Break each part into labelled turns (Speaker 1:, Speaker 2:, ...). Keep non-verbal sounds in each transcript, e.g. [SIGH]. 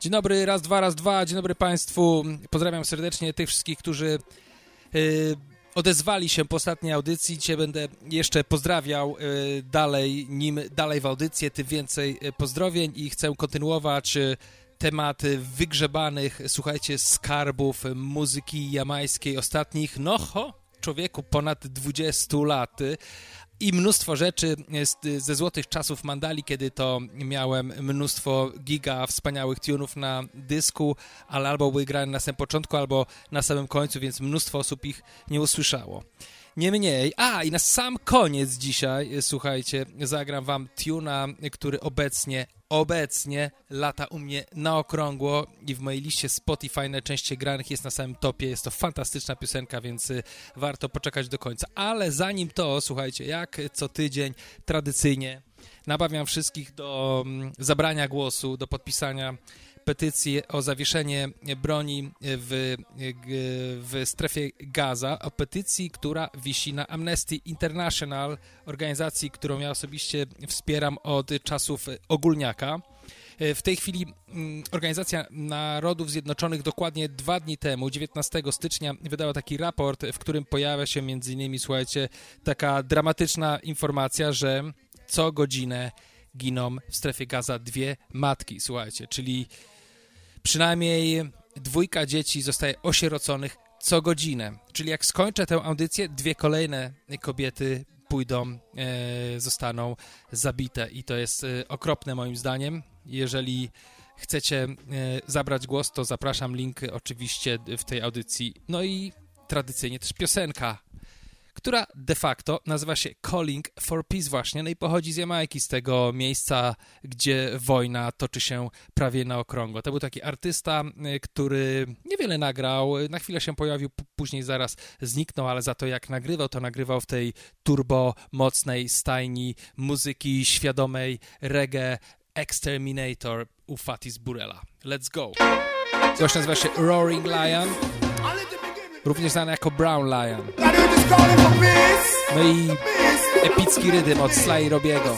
Speaker 1: Dzień dobry, raz, dwa, raz, dwa. Dzień dobry Państwu. Pozdrawiam serdecznie tych wszystkich, którzy yy, odezwali się po ostatniej audycji. Dzisiaj będę jeszcze pozdrawiał yy, dalej, nim dalej w audycję, tym więcej yy, pozdrowień i chcę kontynuować y, tematy wygrzebanych, słuchajcie, skarbów muzyki jamańskiej ostatnich, no ho, człowieku, ponad 20 lat i mnóstwo rzeczy ze złotych czasów Mandali, kiedy to miałem mnóstwo giga wspaniałych tunów na dysku, ale albo były grane na samym początku, albo na samym końcu, więc mnóstwo osób ich nie usłyszało. Niemniej, a i na sam koniec dzisiaj, słuchajcie, zagram wam tuna, który obecnie, obecnie lata u mnie na okrągło i w mojej liście Spotify najczęściej granych jest na samym topie. Jest to fantastyczna piosenka, więc y, warto poczekać do końca. Ale zanim to, słuchajcie, jak co tydzień tradycyjnie nabawiam wszystkich do mm, zabrania głosu, do podpisania petycję o zawieszenie broni w, w strefie Gaza, o petycji, która wisi na Amnesty International, organizacji, którą ja osobiście wspieram od czasów ogólniaka. W tej chwili mm, Organizacja Narodów Zjednoczonych dokładnie dwa dni temu, 19 stycznia, wydała taki raport, w którym pojawia się między innymi, słuchajcie, taka dramatyczna informacja, że co godzinę giną w strefie Gaza dwie matki, słuchajcie, czyli przynajmniej dwójka dzieci zostaje osieroconych co godzinę. Czyli jak skończę tę audycję, dwie kolejne kobiety pójdą, e, zostaną zabite i to jest e, okropne moim zdaniem. Jeżeli chcecie e, zabrać głos, to zapraszam, link oczywiście w tej audycji. No i tradycyjnie też piosenka która de facto nazywa się Calling for Peace właśnie, no i pochodzi z Jamajki, z tego miejsca, gdzie wojna toczy się prawie na okrągło. To był taki artysta, y, który niewiele nagrał, na chwilę się pojawił, później zaraz zniknął, ale za to jak nagrywał, to nagrywał w tej turbo mocnej stajni muzyki świadomej reggae Exterminator u Fatis Burella. Let's go! Gość nazywa się Roaring Lion również znany jako Brown Lion. No i epicki rydym od Sly Robiego.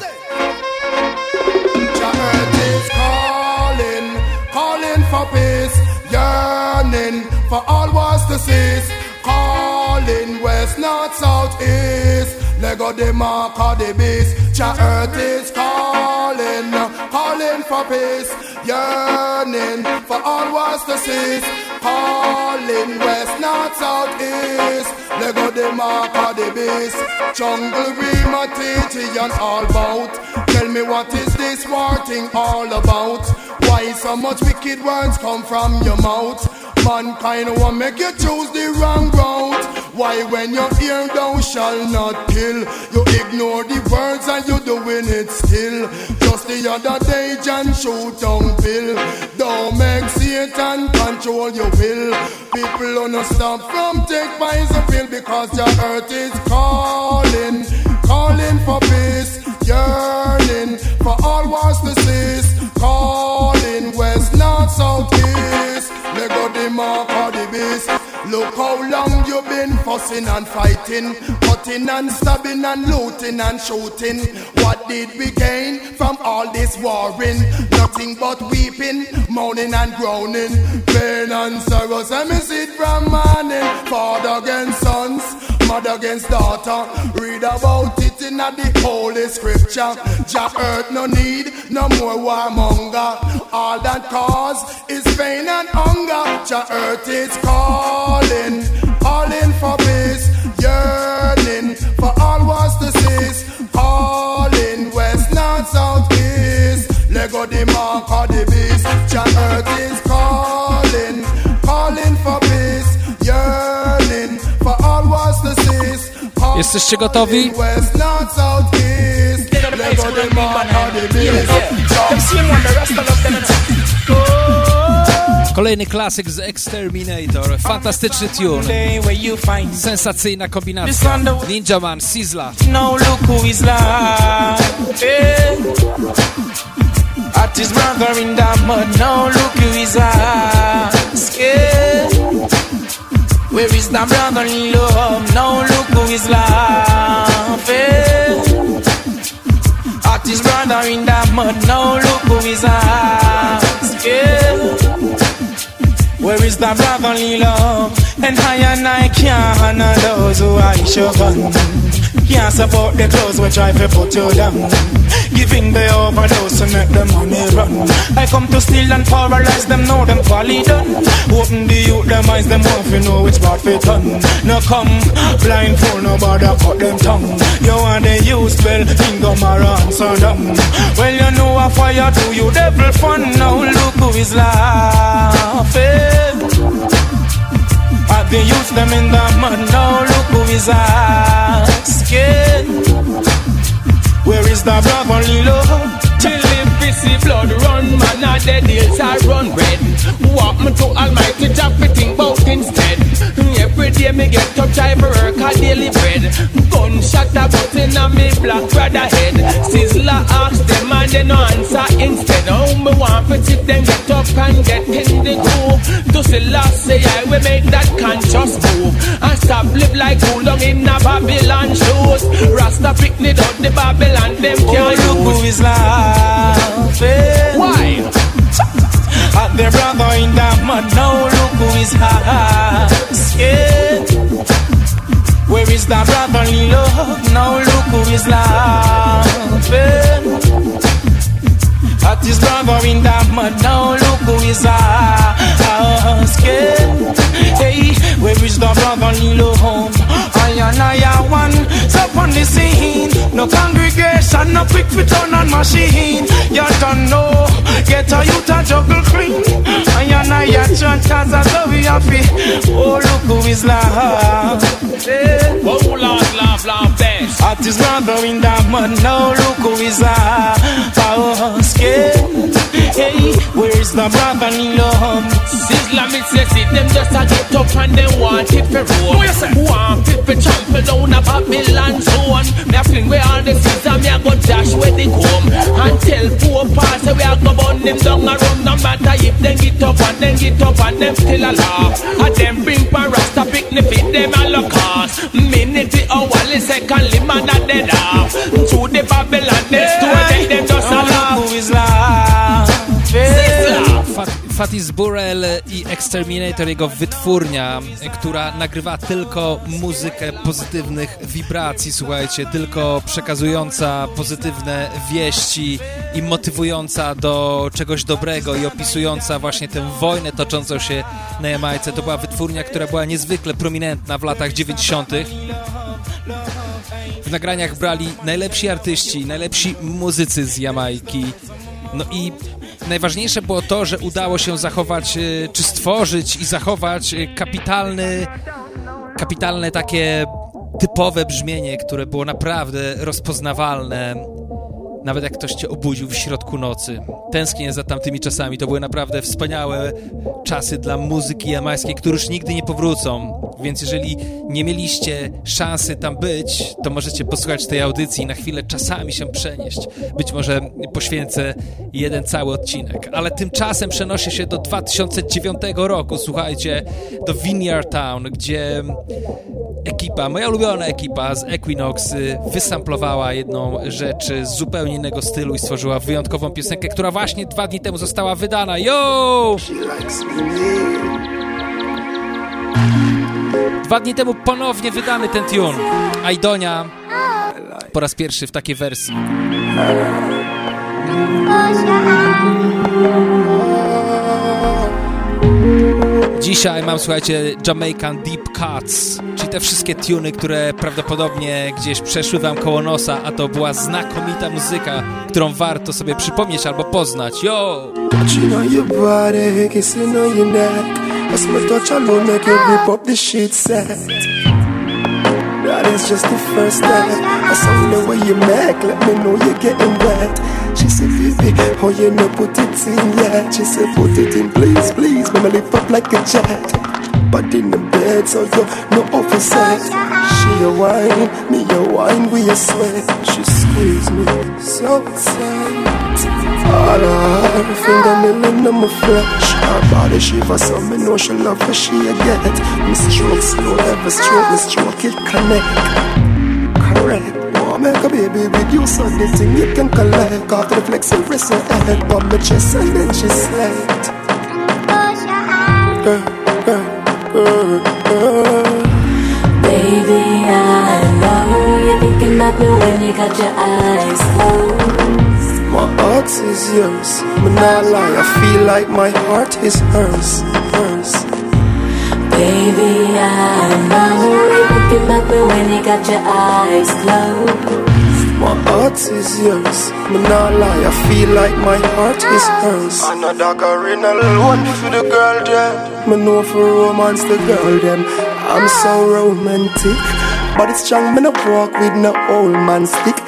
Speaker 1: Calling for peace, yearning for all wars to cease. Calling west, north, south, east. Lego the mark of the beast. Cha earth is calling, calling for peace, yearning for all wars to cease. Calling west, north, south, east. Lego the mark of the beast. Jungle we my and all about. Tell me what is this war thing all about? Why so much wicked words come from your mouth? Mankind will make you choose the wrong route. Why when you hear thou shall not kill, you ignore the words and you doing it still. Just the other day, John shoot down Bill. Don't make Satan control your will. People don't stop from take poison pill because your earth is calling, calling for peace, yearning for all wars to cease, west, north, south, east. Let go the mark of the beast. Look how long you been fussing and fighting, cutting and stabbing and looting and shooting. What did we gain from all this warring? Nothing but weeping, moaning and groaning, pain and sorrows. And me sit from morning, father against sons, mother against daughter. Read about it in the holy scripture. Jah earth no need no more warmonger. All that cause is pain and hunger. Jah earth is calling, calling for peace, yearning for all wars to cease, calling west, north, south, east. Lego the mark of the beast, John Earth is calling the beast. Kolejny klasyk z Exterminator. Fantastyczny tune. Sensacyjna kombinacja. Ninja Man, Sizzla. No look who is. At his brother in the mud. No look who is. Where is the brotherly love? No look who is laughing. At his brother in the mud. No look who is scared.
Speaker 2: is the brotherly love? And I and I can't honor those who I show gun. Can't support the clothes which I put you down. Giving the overdose to make the money run. I come to steal and paralyze them, know them folly done. Open the youth, them eyes, them want to know which part fit on. No come, blind fool, nobody cut them tongue. You want the use spell, Ingo Maran, so dumb. Well, you know a fire to you, devil fun. Now look who is laughing. Have they used them in the mud? Now look who is asking. Where is the brotherly love?
Speaker 3: We see blood run, man, all the deals are run red. Walk me to Almighty Jah, think about instead. Every day me get up, try for work a daily bread. Gunshot a button on me black brother head. Sizzla ask them and they no answer instead. Oh, me want to tip them get up and get in the groove. To see last say I will make that conscious move. And stop live like too long in a Babylon shoes. Rasta pick me down the Babylon, them
Speaker 2: Oh,
Speaker 3: can't
Speaker 2: look who is laughing.
Speaker 3: Why?
Speaker 2: At their brother in the mud, now look who is asking. Where is the brotherly love? Now look who is laughing. At his brother in the mud, now look who is asking. Hey, where is the brotherly love? I and I are one, so on the scene. No congregation, no quick fit on machine. You don't know, get a youth a juggle cream. I and I are church as a so we happy. Oh, look who is laughing.
Speaker 3: Oh, laugh, laugh, laugh, best.
Speaker 2: At his brother in the mud, now look who is asking. Hey, where is the brotherly love?
Speaker 3: Sizzla me say see them just a get up and they want it for roll. Want it for trample down a Babylon zone. Me a fling where all the scissors, me a go dash where they come. And tell poor parts we a go burn them down a run. No matter if them get up and them get up and them still a laugh. And them bring rasta pick me fit them a look cost. Minute the hourly secondly man a dead off. To the Babylon
Speaker 1: Fatis Burrell i Exterminator, jego wytwórnia, która nagrywa tylko muzykę pozytywnych wibracji, słuchajcie, tylko przekazująca pozytywne wieści i motywująca do czegoś dobrego i opisująca właśnie tę wojnę toczącą się na Jamajce. To była wytwórnia, która była niezwykle prominentna w latach 90. W nagraniach brali najlepsi artyści, najlepsi muzycy z Jamajki. No i najważniejsze było to, że udało się zachować, e, czy stworzyć i zachować e, kapitalny, kapitalne takie typowe brzmienie, które było naprawdę rozpoznawalne. Nawet jak ktoś cię obudził w środku nocy. Tęsknię za tamtymi czasami. To były naprawdę wspaniałe czasy dla muzyki jamańskiej, które już nigdy nie powrócą. Więc jeżeli nie mieliście szansy tam być, to możecie posłuchać tej audycji i na chwilę czasami się przenieść. Być może poświęcę jeden cały odcinek. Ale tymczasem przenoszę się do 2009 roku, słuchajcie, do Vineyard Town, gdzie ekipa, moja ulubiona ekipa z Equinox y, wysamplowała jedną rzecz z zupełnie innego stylu i stworzyła wyjątkową piosenkę, która właśnie dwa dni temu została wydana. Yo! Dwa dni temu ponownie wydany ten tune. Aidonia po raz pierwszy w takiej wersji. Dzisiaj mam, słuchajcie, Jamaican Deep Cuts, czyli te wszystkie tuny, które prawdopodobnie gdzieś przeszły wam koło nosa, a to była znakomita muzyka, którą warto sobie przypomnieć albo poznać. Yo!
Speaker 4: Touching on your body, kissing on your neck. As my touch alone make you rip up the shit set. That is just the first step. I saw the way you make, let me know you're getting wet. She said, baby, how you know put it in yet? She said, put it in, please, please. Wanna lift up like a jet. But in the bed, so you no officer. She a wine, me a wine, we a sweat. She squeeze me so tight. All her fingernail in my flesh. Her body shiver so me know she love her she a get. Me stroke slow every stroke me stroke it connect. Correct. Make a baby with you so the thing you can collect. After the flex and press her head Pop my chest and then she slept
Speaker 5: Baby, I know you're thinking about me when you got your eyes closed.
Speaker 4: My heart is yours. But not lie, I feel like my heart is hers. Hers.
Speaker 5: Baby, I know you're thinking about me when you got your eyes closed.
Speaker 4: My heart is yours. But not lie, I feel like my heart is hers. a original one for the girl them. Me know for romance the girl them. I'm so romantic. But it's strong, me no walk with no old man stick.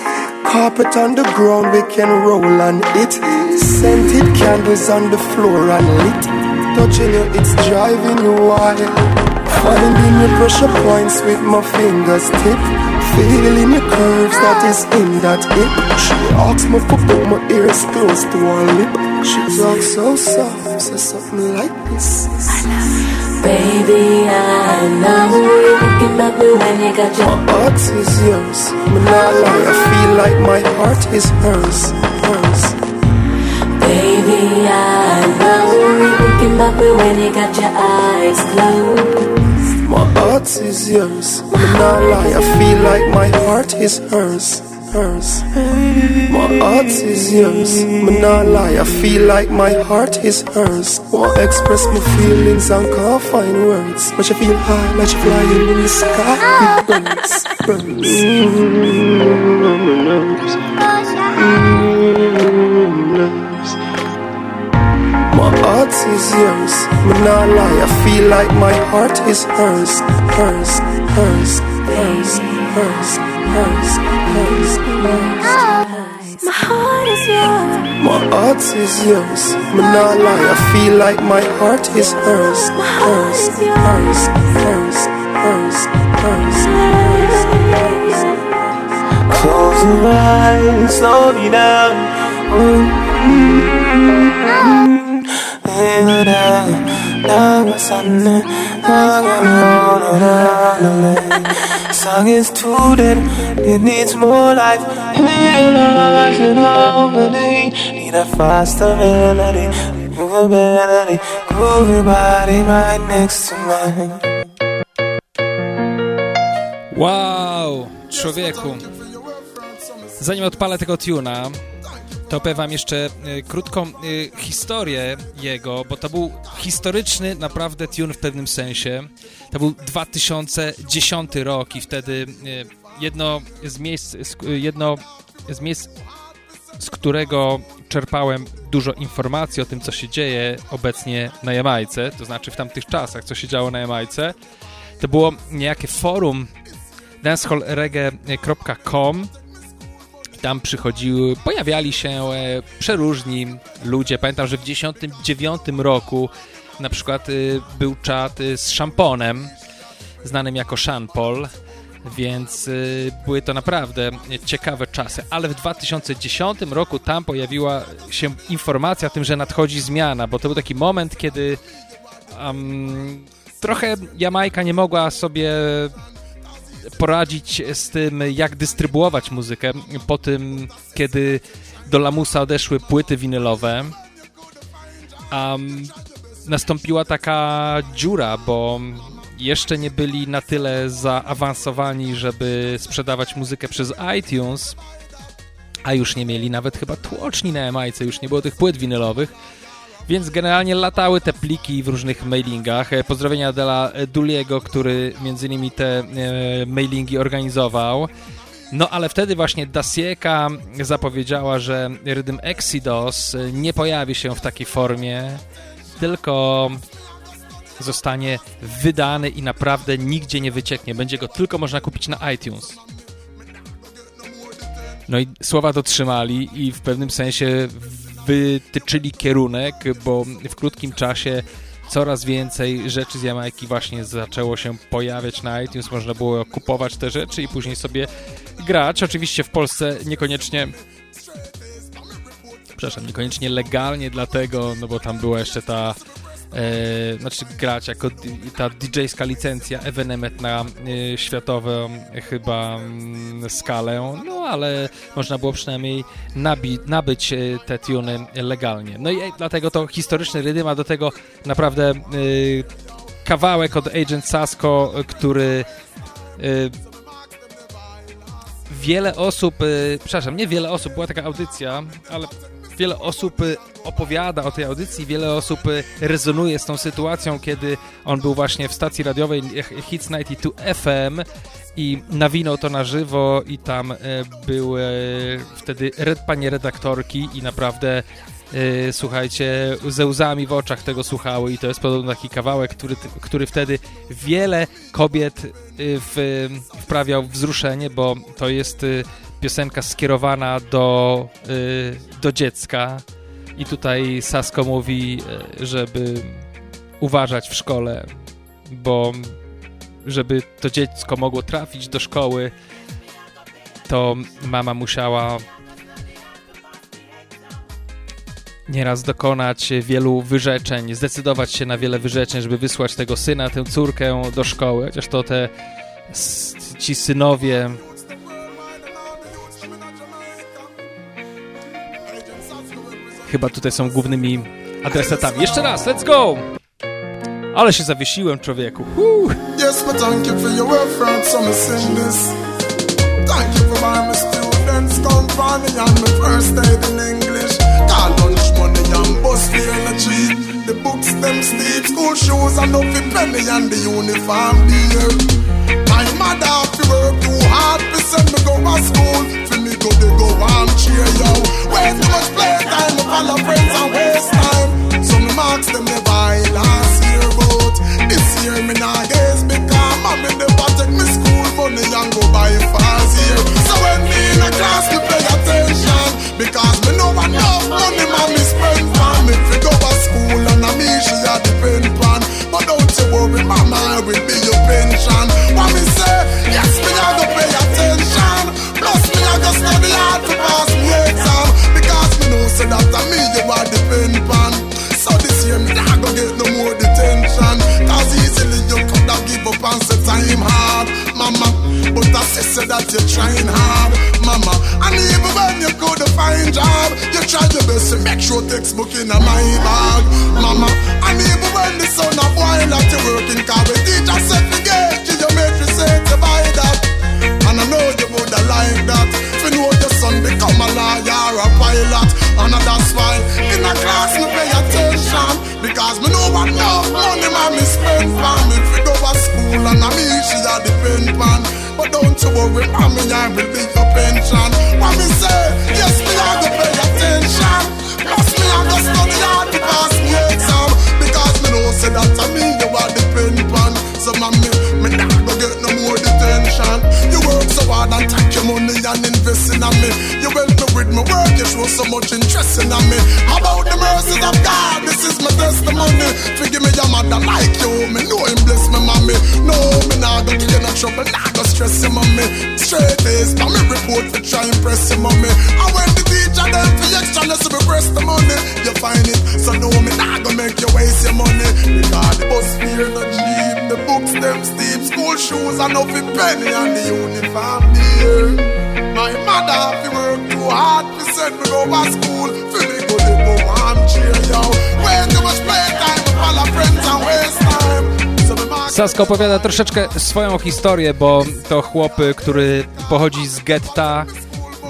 Speaker 4: Carpet on the ground, we can roll on it. Scented candles on the floor and lit. Touching you, it's driving you wild. Finding your pressure points with my fingers tip. Feeling the curves that ah. is in that hip. She asks me for put my ears close to her lip. She talks so soft, says something like this.
Speaker 5: Baby, I know you're thinking about me when you got your
Speaker 4: My heart is yours. Me not lie, I feel like my heart is hers. Hers.
Speaker 5: Baby, I know you're thinking about me when you got your eyes closed.
Speaker 4: My heart is yours. Me not lie, I feel like my heart is hers. Hers. My heart is yours. Me not lie, I feel like my heart is hers. Want express my feelings and can't find words. But she feel high like she flying in the sky birds. Birds. Is yours. Me not lie, I feel like my heart is hers. Hers, hers, hers, hers, hers, hers, hers.
Speaker 5: My heart is yours.
Speaker 4: My heart is yours. Me not lie, I feel like my heart is hers. Hers, hers, hers, hers, hers, hers.
Speaker 6: Close your eyes, slow me down. Lay down, down, sun, Song is too dead, it needs more life. Realize it harmony. Need a faster melody, move a melody, groove your body right next to mine.
Speaker 1: Wow, człowieku. Zanim odpalę tego tuna, to opowiem wam jeszcze y, krótką y, historię jego, bo to był historyczny naprawdę tune w pewnym sensie. To był 2010 rok i wtedy y, jedno z miejsc, jedno z miejsc, z którego czerpałem dużo informacji o tym, co się dzieje obecnie na Jamajce, to znaczy w tamtych czasach, co się działo na Jamajce, to było niejakie forum dancehallreggae.com tam przychodziły, pojawiali się e, przeróżni ludzie. Pamiętam, że w 1999 roku na przykład y, był czat y, z Szamponem, znanym jako Sean Paul, więc były to naprawdę ciekawe czasy. Ale w 2010 roku tam pojawiła się informacja o tym, że nadchodzi zmiana, bo to był taki moment, kiedy um, trochę Jamajka nie mogła sobie poradzić z tym, jak dystrybuować muzykę po tym, kiedy do Lamusa odeszły płyty winylowe. Um, nastąpiła taka dziura, bo jeszcze nie byli na tyle zaawansowani, żeby sprzedawać muzykę przez iTunes, a już nie mieli nawet chyba tłoczni na Jamajce, już nie było tych płyt winylowych, więc generalnie latały te pliki w różnych mailingach. E, Pozdrowienia dla Duliego, który między innymi te e, mailingi organizował. No ale wtedy właśnie Dasieka zapowiedziała, że Rhythm Exodus nie pojawi się w takiej formie, tylko zostanie wydany i naprawdę nigdzie nie wycieknie. Będzie go tylko można kupić na iTunes. No i słowa dotrzymali i w pewnym sensie wytyczyli kierunek, bo w krótkim czasie coraz więcej rzeczy z Jamajki właśnie zaczęło się pojawiać na iTunes, można było kupować te rzeczy i później sobie grać. Oczywiście w Polsce niekoniecznie przepraszam, niekoniecznie legalnie dlatego, no bo tam była jeszcze ta e, znaczy grać jako ta DJ-ska licencja Evenement na e, światową chyba mm, skalę, no ale można było przynajmniej nabi- nabyć e, te tuny legalnie. No i e, dlatego to historyczny rydym, a do tego naprawdę e, kawałek od Agent Sasko, który e, wiele osób, przepraszam, nie wiele osób, była taka audycja, ale wiele osób y, opowiada o tej audycji, wiele osób y, rezonuje z tą sytuacją, kiedy on był właśnie w stacji radiowej Hits 92 FM i nawinął to na żywo i tam y, były wtedy panie redaktorki i naprawdę słuchajcie, ze łzami w oczach tego słuchały i to jest podobno taki kawałek, który, który wtedy wiele kobiet w, wprawiał wzruszenie, bo to jest piosenka skierowana do, y, do dziecka. I tutaj Sasko mówi, y, żeby uważać w szkole, bo żeby to dziecko mogło trafić do szkoły, to mama musiała nieraz dokonać wielu wyrzeczeń, zdecydować się na wiele wyrzeczeń, żeby wysłać tego syna, tę córkę do szkoły, chociaż to te ci synowie chyba tutaj są głównymi adresatami. Jeszcze raz, let's go! Ale się zawiesiłem, człowieku.
Speaker 7: Yes, but thank you for your reference, so me this. Thank you for my students my first in English. Lunch money and bus. The books them school shoes and penny and the uniform. My mother work too hard send me go to school. Me go go armchair yo. Way job. You try your best to make sure textbook in a my bag. Mama, and even when the son of boy that you working Cause the teacher said to get you, you make you buy that And I know you woulda like that. If you know your son become a lawyer or a pilot. And that's why in a class me pay attention. Because me know what enough money mommy spend for me If you go to school and I me she a depend on But don't you worry mommy I will be your pension. What me say, and take your money and invest in me. You help me with my work, you show so much interest in me. About the mercies of God, this is my testimony. Forgive me your mother like you, me know him bless me mommy. No, me nah go give you no trouble, nah go stress you mommy. Straight face, now me report for try impress you mommy. And when the teacher them for extra, let's be press the money. You find it, so no me nah go make you waste your money. Because the bus fare no cheap, the books them steep School shoes and nothing penny and the uniform dear. My mother have to work too hard to send me to school me go yo. Way too much playtime, all our friends and waste time.
Speaker 1: Sasko opowiada troszeczkę swoją historię, bo to chłop, który pochodzi z getta,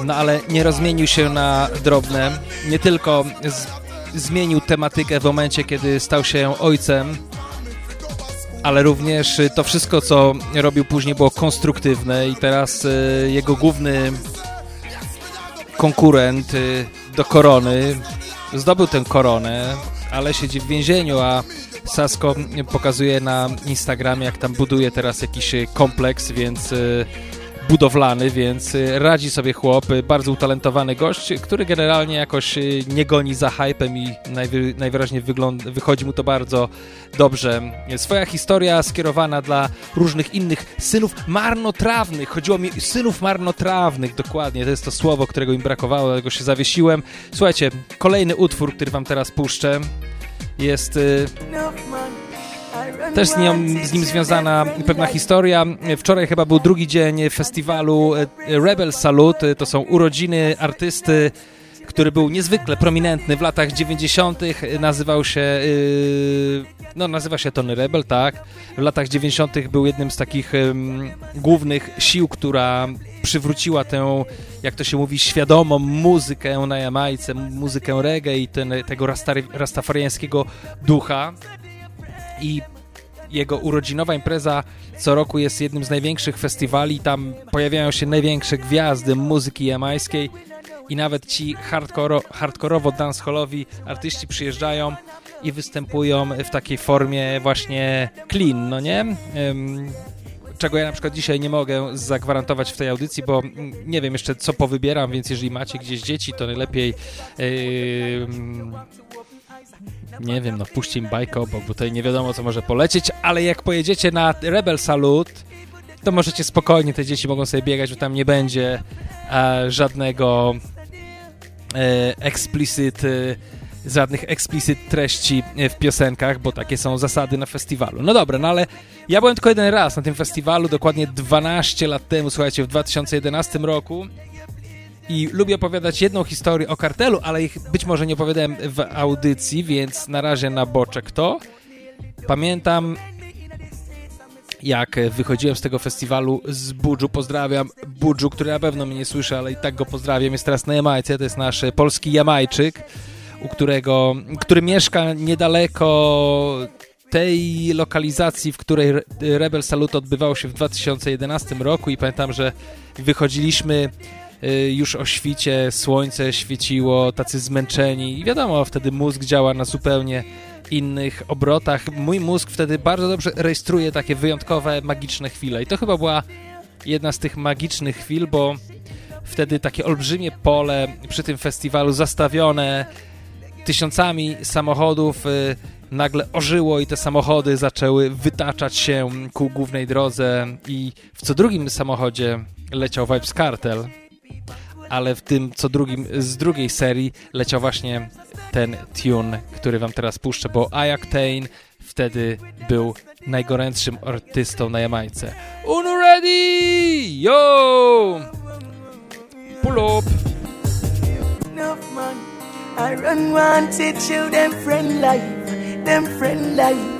Speaker 1: no ale nie rozmienił się na drobne. Nie tylko zmienił tematykę w momencie, kiedy stał się ojcem, ale również y, to wszystko, co robił później było konstruktywne i teraz y, jego główny konkurent y, do korony zdobył tę koronę, ale siedzi w więzieniu, a Sasko pokazuje na Instagramie, jak tam buduje teraz jakiś kompleks, więc budowlany, więc y, radzi sobie chłop, y, bardzo utalentowany gość, który generalnie jakoś y, nie goni za hypem i najwy, najwyraźniej wygląda, wychodzi mu to bardzo dobrze. Swoja historia skierowana dla różnych innych synów marnotrawnych. Chodziło mi synów marnotrawnych, dokładnie. To jest to słowo, którego im brakowało, dlatego się zawiesiłem. Słuchajcie, kolejny utwór, który wam teraz puszczę jest też z, nią, z nim związana pewna historia. Wczoraj chyba był drugi dzień festiwalu y, Rebel Salute. To są urodziny artysty, który był niezwykle prominentny w latach 90. Nazywał się, yy, no nazywa się Tony Rebel, tak. W latach 90. był jednym z takich głównych sił, która przywróciła tę, jak to się mówi, świadomą muzykę na Jamajce, muzykę reggae i ten, tego rastafariańskiego ducha. I jego urodzinowa impreza co roku jest jednym z największych festiwali. Tam pojawiają się największe gwiazdy muzyki jamańskiej i nawet ci hardkoro, hardkorowo dancehallowi artyści przyjeżdżają i występują w takiej formie właśnie clean, no nie? czego ja na przykład dzisiaj nie mogę zagwarantować w tej audycji, bo nie wiem jeszcze co powybieram, więc jeżeli macie gdzieś dzieci, to najlepiej yy, nie wiem, no wpuśćcie im bajkę bo tutaj nie wiadomo co może polecieć, ale jak pojedziecie na Rebel Salute, to możecie spokojnie, te dzieci mogą sobie biegać, bo tam nie będzie e, żadnego e, explicit e, żadnych explicit treści w piosenkach, bo takie są zasady na festiwalu. No dobra, no ale ja byłem tylko jeden raz na tym festiwalu, dokładnie 12 lat temu, słuchajcie, w 2011 roku i lubię opowiadać jedną historię o kartelu, ale ich być może nie opowiadałem w audycji, więc na razie na boczek to. Pamiętam jak wychodziłem z tego festiwalu z Budżu, pozdrawiam Budżu, który na pewno mnie nie słyszy, ale i tak go pozdrawiam, jest teraz na Jamajce, to jest nasz polski Jamajczyk, u którego, który mieszka niedaleko tej lokalizacji, w której Rebel Salute odbywało się w 2011 roku. I pamiętam, że wychodziliśmy już o świcie, słońce świeciło, tacy zmęczeni. I wiadomo, wtedy mózg działa na zupełnie innych obrotach. Mój mózg wtedy bardzo dobrze rejestruje takie wyjątkowe, magiczne chwile. I to chyba była jedna z tych magicznych chwil, bo wtedy takie olbrzymie pole przy tym festiwalu zastawione tysiącami samochodów y, nagle ożyło i te samochody zaczęły wytaczać się ku głównej drodze. I w co drugim samochodzie leciał Vibes Cartel, ale w tym co drugim, z drugiej serii leciał właśnie ten tune, który wam teraz puszczę, bo Ayaktain wtedy był najgorętszym artystą na Jamajce. Uno ready! Yo! Pull up! I run one to them friend life, them friend life.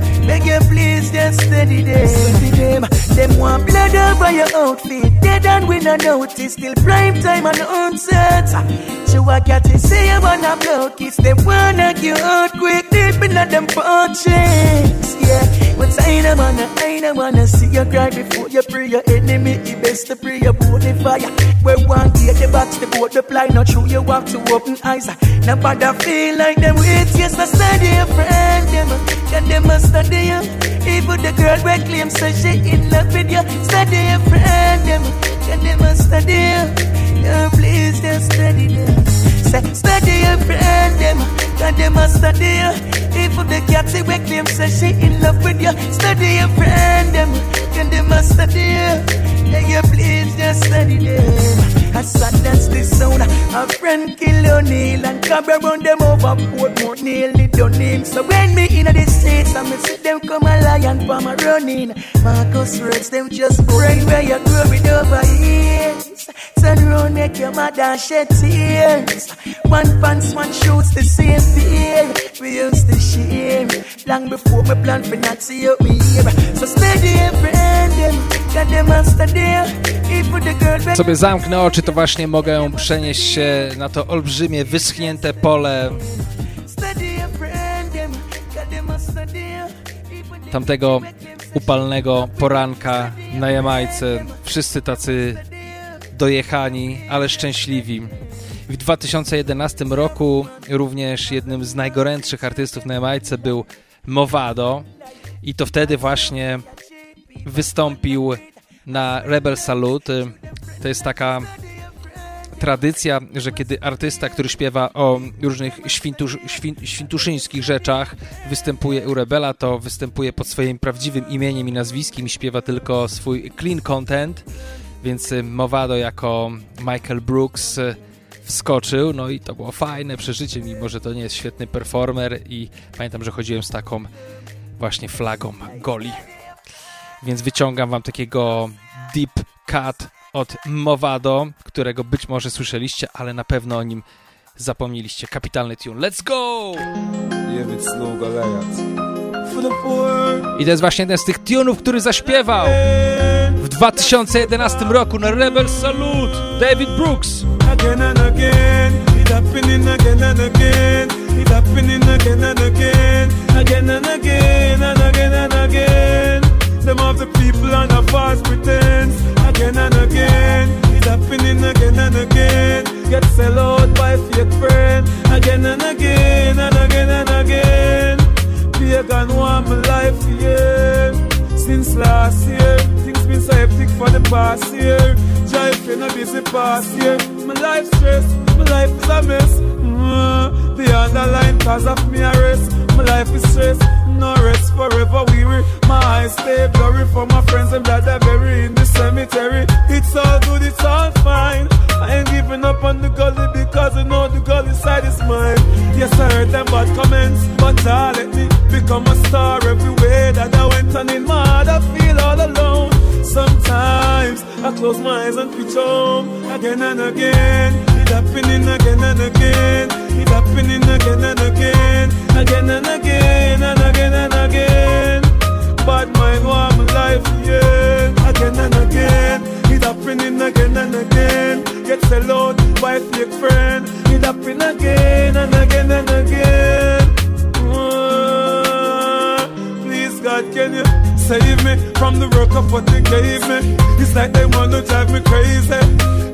Speaker 1: Beg you please just steady them. Steady them. Them want blood over your outfit. Dead and we no notice. Still prime time on the onset. So I got to say I wanna blow kiss. They wanna get out quick. Deep in them fortunes. Yeah. But I don't wanna, I don't wanna see you cry before you pray your enemy. It best to pray about the fire. Where one get the box, the boat, the ply. Not true, you have to open eyes. Nobody feel like them wait. Yes, I study a friend. Them, can them must study you. Even the girl we claim so she in love with you. Study your friend. Them, can them must study you. Yeah, please just study them. Say, study your friend. Them, can them must study you. Even the cat say we claim say she in love with you. Study your friend them, can they must study you? Yeah, you please just study them. I that's the sound. A friend kill O'Neal and come around them over Portmore nearly done him. So when me in the states, I me see them come a lion from a running. Marcus Reds, them just brain where you grow it over years. Turn around, make your mother shed tears. One pants, one shoots the same fear. We used to share long before me plan for not see you here. So steady friend them, Sobie zamknę oczy, to właśnie mogę przenieść się na to olbrzymie, wyschnięte pole tamtego upalnego poranka na Jamajce. Wszyscy tacy dojechani, ale szczęśliwi. W 2011 roku również jednym z najgorętszych artystów na Jamajce był Movado i to wtedy właśnie wystąpił na Rebel Salute. To jest taka tradycja, że kiedy artysta, który śpiewa o różnych świntusz, świn, świntuszyńskich rzeczach, występuje u Rebela, to występuje pod swoim prawdziwym imieniem i nazwiskiem i śpiewa tylko swój clean content, więc y, Movado jako Michael Brooks y, wskoczył, no i to było fajne przeżycie, mimo że to nie jest świetny performer i pamiętam, że chodziłem z taką właśnie flagą goli. Więc wyciągam wam takiego deep cut od Movado, którego być może słyszeliście, ale na pewno o nim zapomnieliście. Kapitalny tune. Let's go! I to jest właśnie jeden z tych tunów, który zaśpiewał w 2011 roku na Rebel Salute David Brooks.
Speaker 8: Again and again, again and again, it happening again and again, again and again and again and again. Them of the people and the false pretense, again and again, it happening again and again. Get sell out by fake friend, again and again and again and again. Pagan want my life, yeah. Since last year, things been so hectic for the past year. Jive in a busy past year. My life stress, my life is a mess. Mm, the underlying cause of me arrest. My life is stress, no rest forever weary. My eyes stay blurry for my friends and that are buried in the cemetery. It's all good, it's all fine. I ain't giving up on the gully because I know the gully side is mine. Yes, I heard them bad comments, but I let me become a star everywhere that I went. And in my heart, I feel all alone. Sometimes I close my eyes and pitch home again and again. It happening again and again. Happening again and again, again and again and again and again. Bad mind want my life, yeah. Again and again. It happening again and again. Get sell out by fake friend. It happen again and again and again. Ah, Please, God, can you save me from the work of what they gave me? It's like they want to drive me crazy.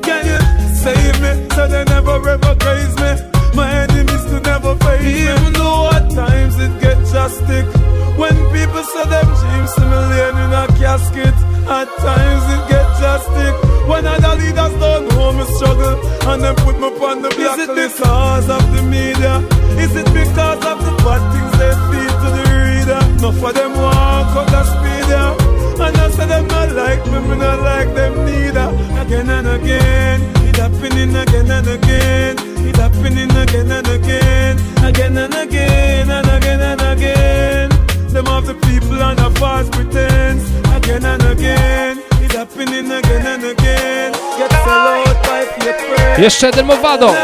Speaker 8: Can you save me so they never ever praise me? My enemies could never face me. Even though at times it get just stick. When people say them dreams to me laying in a casket, at times it get just stick. When other leaders don't know me struggle and them put me on the blacklist. Is it because of the media? Is it because of the bad things they feed to the reader? Enough of them walk up the speed, yeah. And I say them not like me, me not like them neither. Again and again, happening again and again. It happening again and again, again and again and again and again. Them of the people and the false pretense, again and again. It happening again and again. Get sell out by friends.
Speaker 1: Jeszcze jeden Mavado.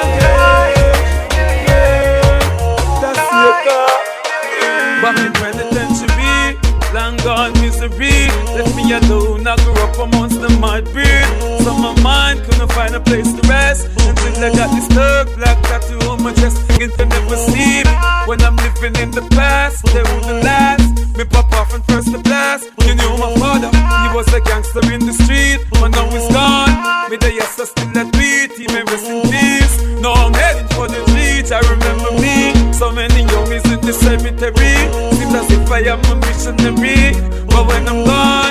Speaker 8: Back in penitentiary, long gone misery. Left me alone, I grew up amongst the mud breed. So my mind couldn't find a place to rest until I got this thug black tattoo on my chest. Begin to never me when I'm living in the past. They wouldn't last. Me pop off and first the blast. You knew my father, he was a gangster in the street, but now he's gone. Me the yes, I still that beat. He may rest in peace. Now I'm heading for the streets. I remember me. So many youngies in the cemetery. Seems as if I am a missionary. But when I'm gone,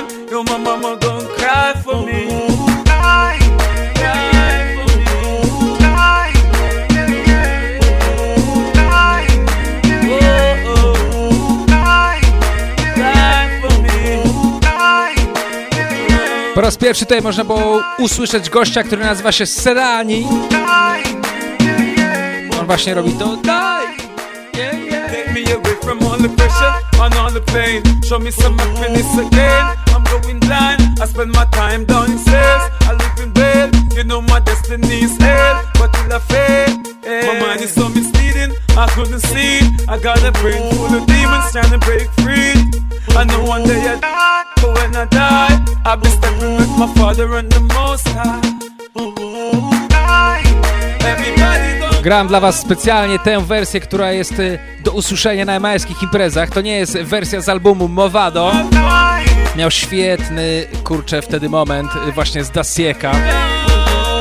Speaker 1: raz pierwszy tutaj można było usłyszeć gościa, który nazywa się Serani. On właśnie robi to.
Speaker 8: You know my destiny is hell, but till I fail. My mind is so misleading. I couldn't see. I got a brain full of demons trying to break free. I know one day I die, but when I die, I'll be stepping with my father and the most high.
Speaker 1: Gram dla was specjalnie tę wersję, która jest y, do usłyszenia na emaelskich imprezach. To nie jest wersja z albumu Movado. Miał świetny, kurczę, wtedy moment y, właśnie z Dasieka.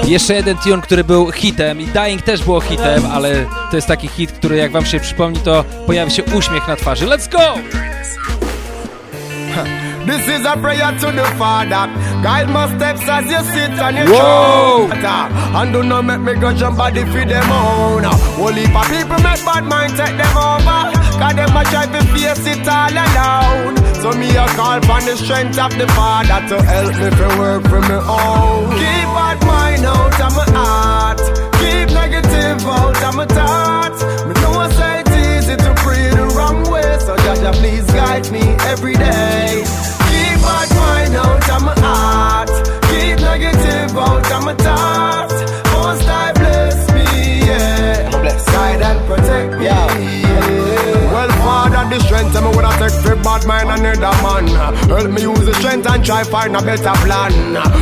Speaker 1: Jeszcze jeden tune, który był hitem i Dying też było hitem, ale to jest taki hit, który jak wam się przypomni, to pojawi się uśmiech na twarzy. Let's go!
Speaker 9: This is a prayer to the Father. Guide my steps as you sit on your
Speaker 1: Whoa.
Speaker 9: And do not make me go jump body for them own. Only for people make bad mind take them over. Cause them a try to face it all alone. So me a call for the strength of the Father to help me to work for me own. Keep bad mind out of my heart. Keep negative out of my thoughts. Me know I say it's easy to pray the wrong way. So Jaja, please guide me every day. Bad mind out of my heart. Keep negative out of my thoughts. Most I bless me, yeah. Bless. Guide and protect me, yeah. Well, Father, the strength me would I take for bad mind and another man. Help me use the strength and try find a better plan.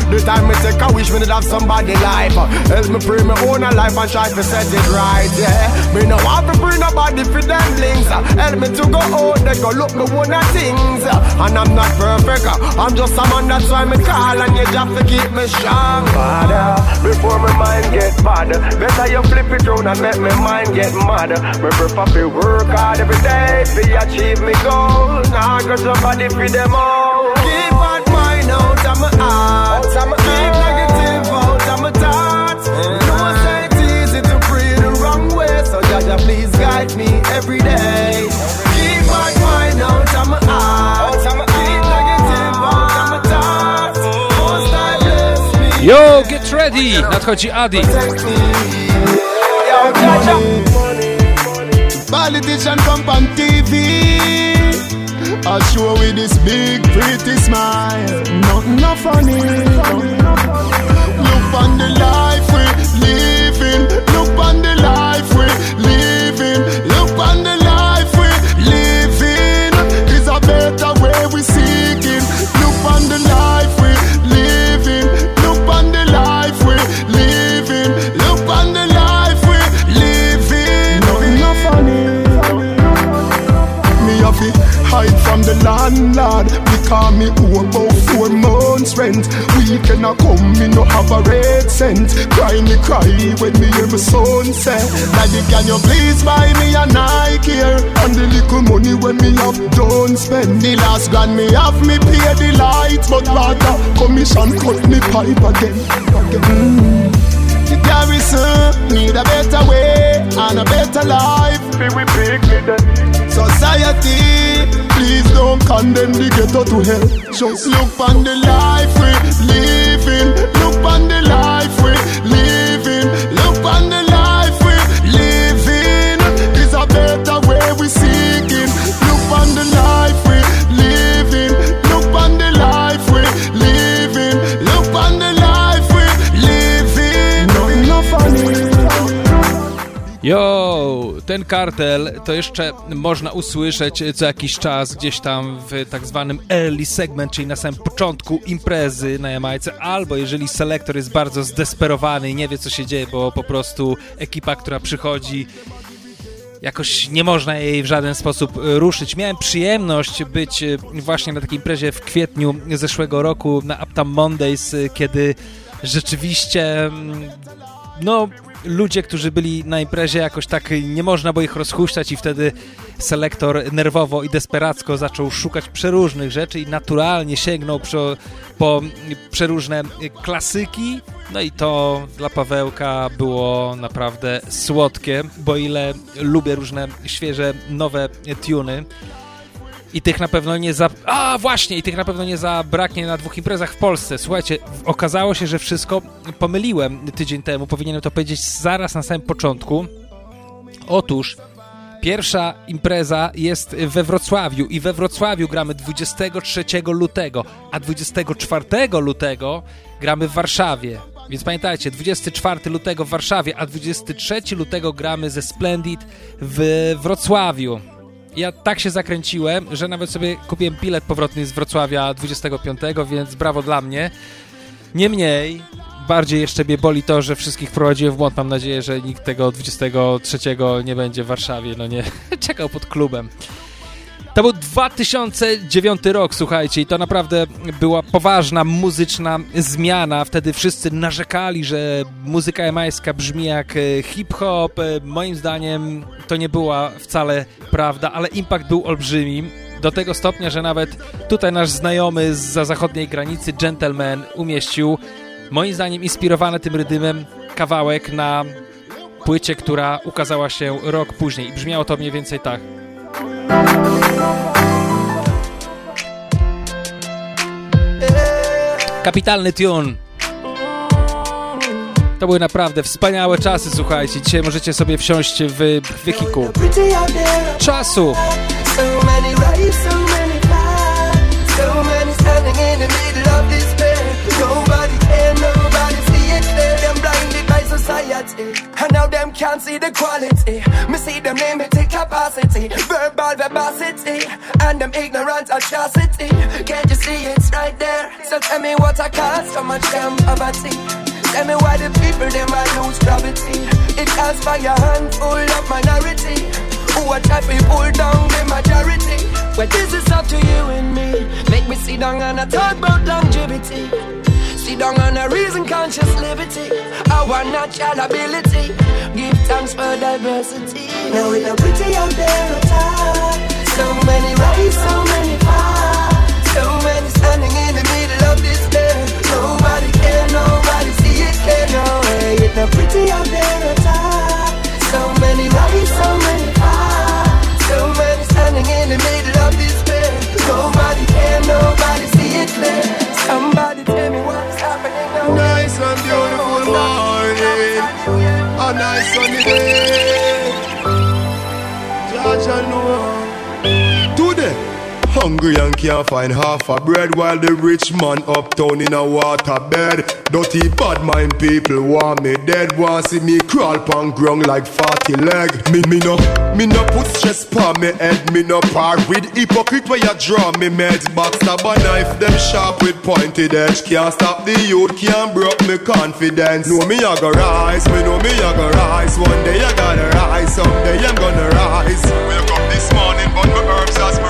Speaker 9: The time me take a wish me to have somebody life. Help me pray me own life and try to set it right, yeah. Me no want to bring nobody for them links. Help me to go out, they go look me one of things. And I'm not perfect, I'm just a man that's why me call and you just to keep me strong. Father, before my mind get bad, better you flip it round and make me mind get mad. Me prefer to work hard every day to achieve me goal. Now I got somebody for them all. Keep bad mind out of my heart. Keep negative out of my thoughts. You know I say it's easy to pray the wrong way, so Jaja please guide me every day. Keep bad mind out of my heart. Keep negative out of my thoughts. Most I bless me.
Speaker 1: Yo, get ready! Nadchodzi Adi.
Speaker 9: Protect me. Yo, Jaja.
Speaker 10: Politician come on TV. I show with this big pretty smile. Nothing no funny. Look on the because me owe about four months rent. Weekend a come, me no have a red cent. Cry me cry when me hear my son say, Daddy can you please buy me a Nike here? And the little money when me have done spend. The last grand me have me pay the lights, but rather commission cut me pipe again. Mm. The garrison need a better way and a better life. Be we pick me then. Society, please don't condemn the ghetto to hell. Just look on the life we living.
Speaker 1: Kartel to jeszcze można usłyszeć co jakiś czas gdzieś tam w tak zwanym early segment, czyli na samym początku imprezy na Jamajce, albo jeżeli selektor jest bardzo zdesperowany i nie wie co się dzieje, bo po prostu ekipa, która przychodzi jakoś nie można jej w żaden sposób ruszyć. Miałem przyjemność być e, właśnie na takiej imprezie w kwietniu zeszłego roku na Uptown Mondays, e, kiedy rzeczywiście mm, no ludzie, którzy byli na imprezie jakoś tak nie można było ich rozhuśtać i wtedy selektor nerwowo i desperacko zaczął szukać przeróżnych rzeczy i naturalnie sięgnął po, po przeróżne klasyki. No i to dla Pawełka było naprawdę słodkie, bo ile lubię różne świeże, nowe tuny i tych na pewno nie za... A, właśnie! I tych na pewno nie zabraknie na dwóch imprezach w Polsce. Słuchajcie, okazało się, że wszystko pomyliłem tydzień temu. Powinienem to powiedzieć zaraz na samym początku. Otóż pierwsza impreza jest we Wrocławiu i we Wrocławiu gramy 23 lutego, a 24 lutego gramy w Warszawie. Więc pamiętajcie, 24 lutego w Warszawie, a 23 lutego gramy ze Splendid w Wrocławiu ja tak się zakręciłem, że nawet sobie kupiłem bilet powrotny z Wrocławia 25, więc brawo dla mnie. Niemniej, bardziej jeszcze mnie boli to, że wszystkich prowadziłem w błąd. Mam nadzieję, że nikt tego 23 nie będzie w Warszawie, no nie, [LAUGHS] czekał pod klubem. To był 2009 rok, słuchajcie, i to naprawdę była poważna muzyczna zmiana. Wtedy wszyscy narzekali, że muzyka jamańska brzmi jak e, hip-hop. E, moim zdaniem to nie była wcale prawda, ale impact był olbrzymi. Do tego stopnia, że nawet tutaj nasz znajomy z zachodniej granicy, Gentleman, umieścił, moim zdaniem inspirowany tym rydymem, kawałek na płycie, która ukazała się rok później. I brzmiało to mniej więcej tak. Kapitalny tune. To były naprawdę wspaniałe czasy, słuchajcie. Dzisiaj możecie sobie wsiąść w wiekiku czasu.
Speaker 11: And now them can't see the quality Them limited capacity, verbal verbosity, and them ignorant atrocity. Can't you see it's right there? So tell me what I cost, so much damn poverty. Tell me why the people them I lose gravity. It costs by a handful of minority. Who are try to pull down the majority. Well, this is up to you and me. Make me sit down and I talk about longevity. Sit down on a reason conscious liberty. Our natural ability. Give thanks for diversity. Now it's a pretty out there at all. So many rights, so many paths. So many standing in the middle of this day. Nobody care, nobody see it clear. No way, it's not pretty out there at all. So many rights, so many paths. So many standing in the middle of this bed. Nobody care, nobody see it clear. Somebody tell me what's happening now.
Speaker 12: Nice and beautiful morning, a nice sunny day. Jaja know. Hungry and can't find half a bread while the rich man uptown in a water bed. Dirty bad mind people want me dead, want see me crawl pon ground like fatty leg. Me me no, me no put stress pon me head, me no part with hypocrite where you draw me meds. Backstab a knife, them sharp with pointed edge. Can't stop the youth, can't broke me confidence. Know me I go rise, me know me I go rise. One day I gotta rise, someday I'm gonna rise. Wake up this morning, but my herbs as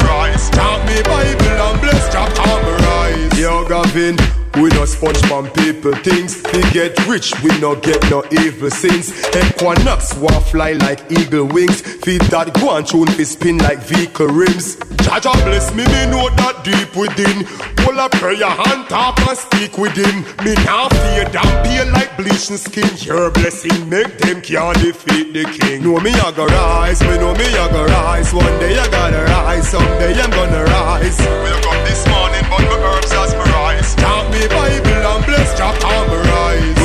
Speaker 12: Bible and bless Jah on me rise. Yo Gavin. We no sponge from people things. We get rich, we no get no evil sins. Equiknoxx want fly like eagle wings. Feed that go and tune fi spin like vehicle rims. Jaja bless me, me know that deep within. Pull a prayer hand talk and speak with him. Me now fear damn pale like bleaching skin. Your blessing make them can't defeat the king. Know me I go rise, me know me I go rise. One day I gotta rise, someday I'm gonna rise. Wake up this morning, but my herbs as rise. Me Bible and bless Jah on me rise.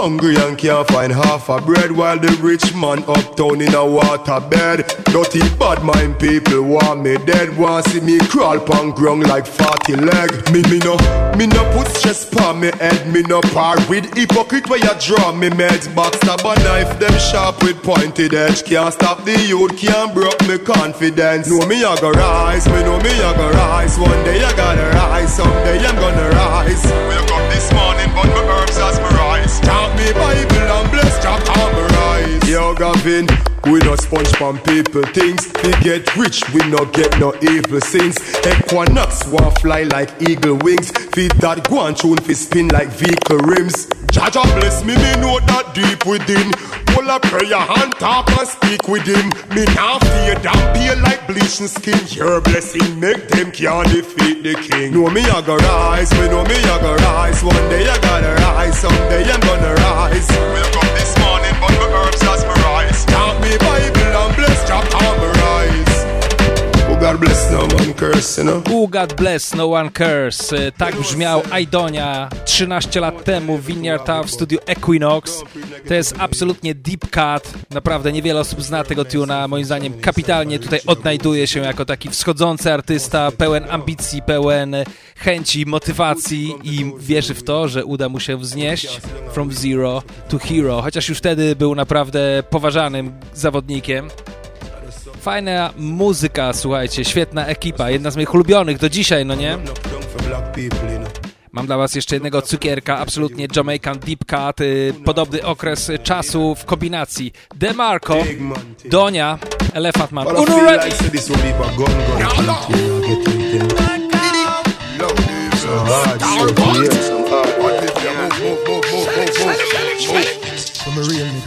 Speaker 12: Hungry and can't find half a bread while the rich man uptown in a water bed. Dirty bad mind people want me dead, want see me crawl pon ground like fatty leg. Me me no, me no put stress pon me head, me no part with hypocrite where you draw me meds. Backstab a knife, them sharp with pointed edge. Can't stop the youth, can't broke me confidence. Know me I go rise, me know me I go rise. One day I gotta rise, someday I'm gonna rise. Wake up this morning, but my herbs as me rise. Me Bible and bless me rise. Yo Gavin, we no sponge from people things. We get rich, we no get no evil sins. Equiknoxx want fly like eagle wings. Feed that go and tune fi spin like vehicle rims. Jaja bless me, me know that deep within. Pull a prayer hand talk and speak with him. Me now fear damn pale like bleaching skin. Your blessing make them can't defeat the king. Know me I go rise, me know me I go rise. One day I gotta rise, someday I'm gonna rise. Wake up this morning, but my herbs as me rise. Chant me God bless no one curse, you know.
Speaker 1: Who God bless, no one curse. E, Tak brzmiał Aidonia 13 lat temu w Vineyard Town w studiu Equinox. To jest absolutnie deep cut. Naprawdę niewiele osób zna tego tuna. Moim zdaniem kapitalnie tutaj odnajduje się jako taki wschodzący artysta, pełen ambicji, pełen chęci, motywacji i wierzy w to, że uda mu się wznieść from zero to hero. Chociaż już wtedy był naprawdę poważanym zawodnikiem. Fajna muzyka, słuchajcie, świetna ekipa, jedna z moich ulubionych do dzisiaj, no nie? Mam dla was jeszcze jednego cukierka, absolutnie Jamaican Deep Cut, y, podobny okres czasu w kombinacji DeMarco, Donia, Elephant Man. Uno ready!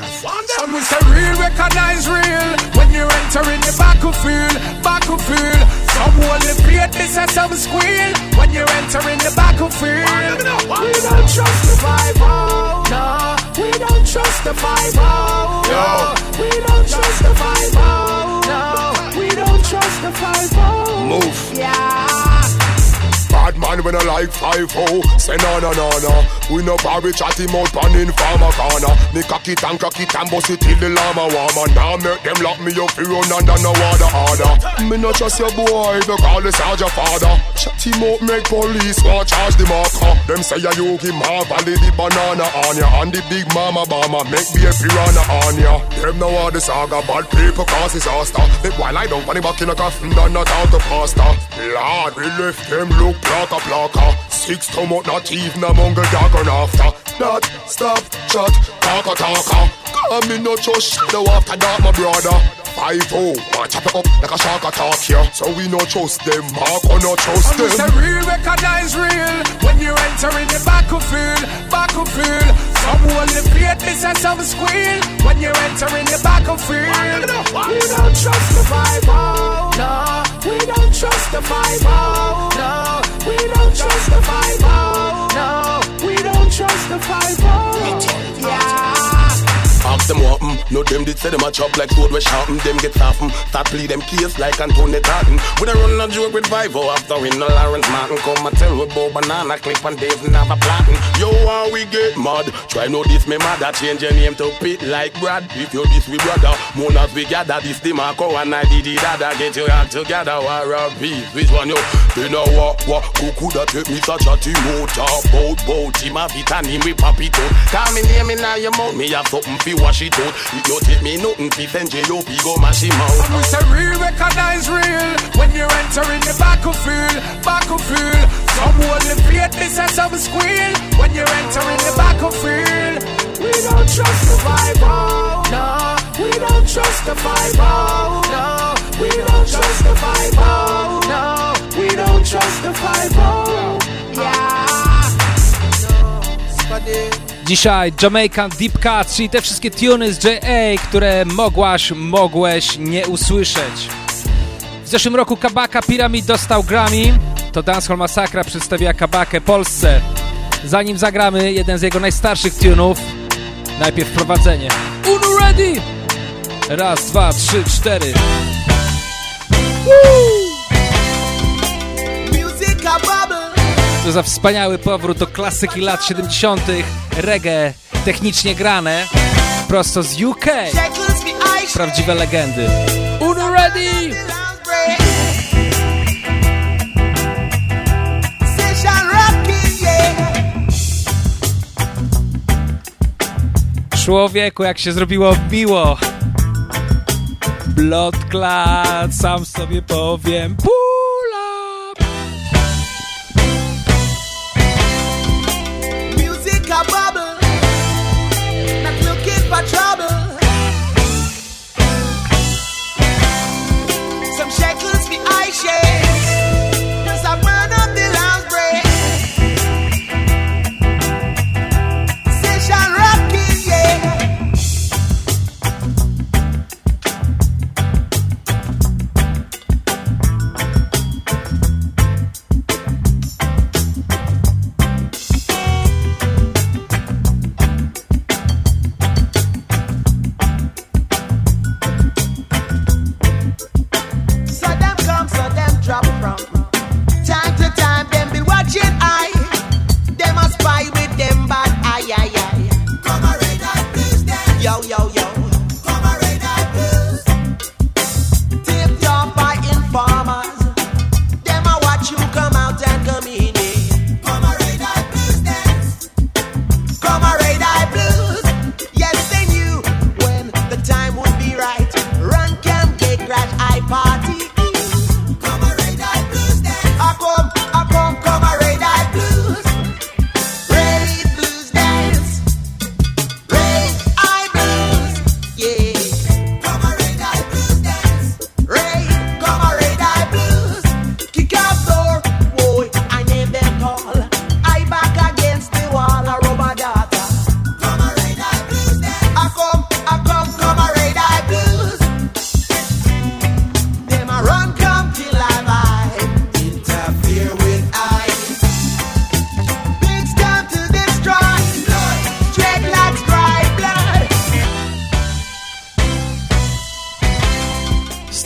Speaker 13: Some we say real recognize real when you
Speaker 14: enter in the battlefield, battlefield. Some only play this as some squeal when you enter in the battlefield. We don't trust the five oh, no. We don't trust the five oh, no. We don't trust the five oh, no. We don't trust the five oh.
Speaker 15: Move.
Speaker 14: Yeah.
Speaker 15: Bad man when I like 5-0 Say no no no no. We no parry chatty mouth pan in farmer corner. Me cock it and cock it and bust it till the llama warmer. Now make them lock me up fi run under no water order. Me no trust your boy if you call the sergeant father. Chatty mouth make police want charge the marker. Them say ya you give valley the banana on ya. And the big mama bomber make be a piranha on ya. Them no want the saga bad people cause disaster. Make while I don't funny back in a coffin not out the pasta. Lord we left them look plaka plaka Six to stomach not even a mungle dog run after. Not stop chat talka talka Come in no trust shadow after that my brother. Five oh, I chop it up like a shark attack here So we no trust them, Mark or no trust
Speaker 14: And
Speaker 15: them?
Speaker 14: real recognize real. When you enter in the battlefield, battlefield. Some only play this and some squeal. When you enter in the battlefield. We don't trust the five oh, no. We don't trust the five oh. No
Speaker 15: them did say them a chop like sword we sharpen Them get soften, start play them case like Anthony Tartan We done run a joke with five oh after we no Lawrence Martin. Come and tell we Bo Banana Clip and Dave never platin Yo, how we get mad? Try know this me mother. Change your name to Pit like Brad. If you this we brother, moon as we gather. This the Marco and I did dada. Get your act together, war of peace. Which one yo? You know what, what? Cuckoo that take me such a team? Oh, Motor Boat, boat, team and him we pop it out. Call me name in your mouth Me have something fi wash it out you take me nothing fi send J.O.P. go mash him out
Speaker 14: And we say real recognize real when you enter in the battlefield, battlefield. Some only play this and some squeal when you enter in the battlefield. We don't trust the five oh, no. We don't trust the five oh, no. We don't trust the five oh, no. We don't trust the five oh, yeah.
Speaker 1: Dzisiaj Jamaican Deep Cut, czyli te wszystkie tuny z JA, które mogłaś, mogłeś nie usłyszeć. W zeszłym roku Kabaka Pyramid dostał Grammy, to Dancehall Masakra przedstawia Kabakę Polsce. Zanim zagramy jeden z jego najstarszych tunów, najpierw wprowadzenie. Uno ready! Raz, dwa, trzy, cztery.
Speaker 16: Music
Speaker 1: To za wspaniały powrót do klasyki lat 70. reggae technicznie grane prosto z UK. Prawdziwe legendy. Uno ready! Człowieku, jak się zrobiło miło. Blood clot, sam sobie powiem. Pull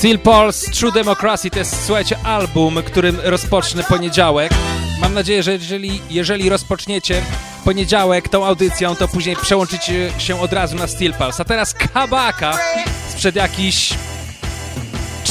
Speaker 1: Steel Pulse True Democracy to jest, słuchajcie, album, którym rozpocznę poniedziałek. Mam nadzieję, że jeżeli, jeżeli rozpoczniecie poniedziałek tą audycją, to później przełączycie się od razu na Steel Pulse. A teraz Kabaka sprzed jakichś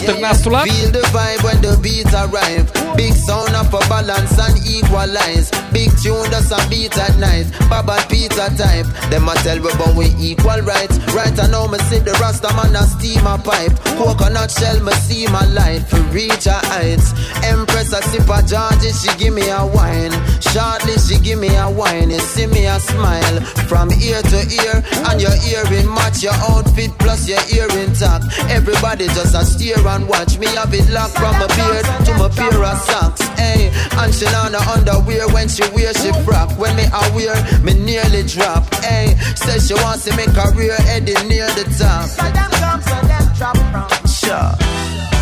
Speaker 1: 14 lat?
Speaker 13: Feel the vibe when the beat arrive. Big sound up for balance and equalize. Big tune that's a beat at night. Baba Peter type. Them a tell we but we equal rights. Right I know me see the Rasta man a steam a pipe. Coconut shell me see my light reach her heights. Empress a sip a Georgie, she give me a wine. Shortly she give me a wine. You see me a smile from ear to ear, and your earring match your outfit plus your earring top. Everybody just a stare and watch me have it locked from my beard to my pair of socks. Hey, and she on the underwear when she wear she frock. When me a wear, me nearly drop. Hey, says she wants to make career heading near the top. So them come, so them drop from. Sure.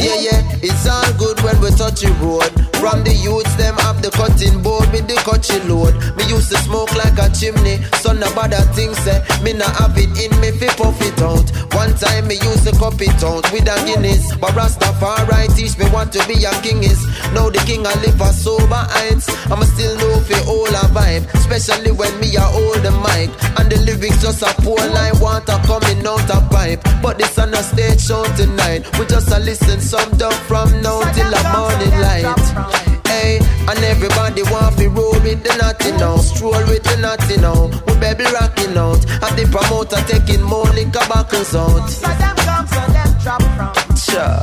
Speaker 13: Yeah, yeah, it's all good when we touch the road. From the youths, them have the cutting board with the cutchy load. Me used to smoke like a chimney, so no bother things say. Me not have it in me, fi puff it out. One time me used to cup it out with a Guinness. But Rastafari teach me what to be a king is. Now the king I live a sober heights. I'ma still know fi all a vibe, especially when me a hold the mic. And the lyrics just a pour like water coming out a pipe. But this on a stage show tonight. We just a listen some dub from now till the morning light. Hey, and everybody want to roll with the naughty now, stroll with the naughty now. We baby rocking out, and the promoter taking more liquor backers out.
Speaker 17: So them come, so them drop from.
Speaker 13: Sure.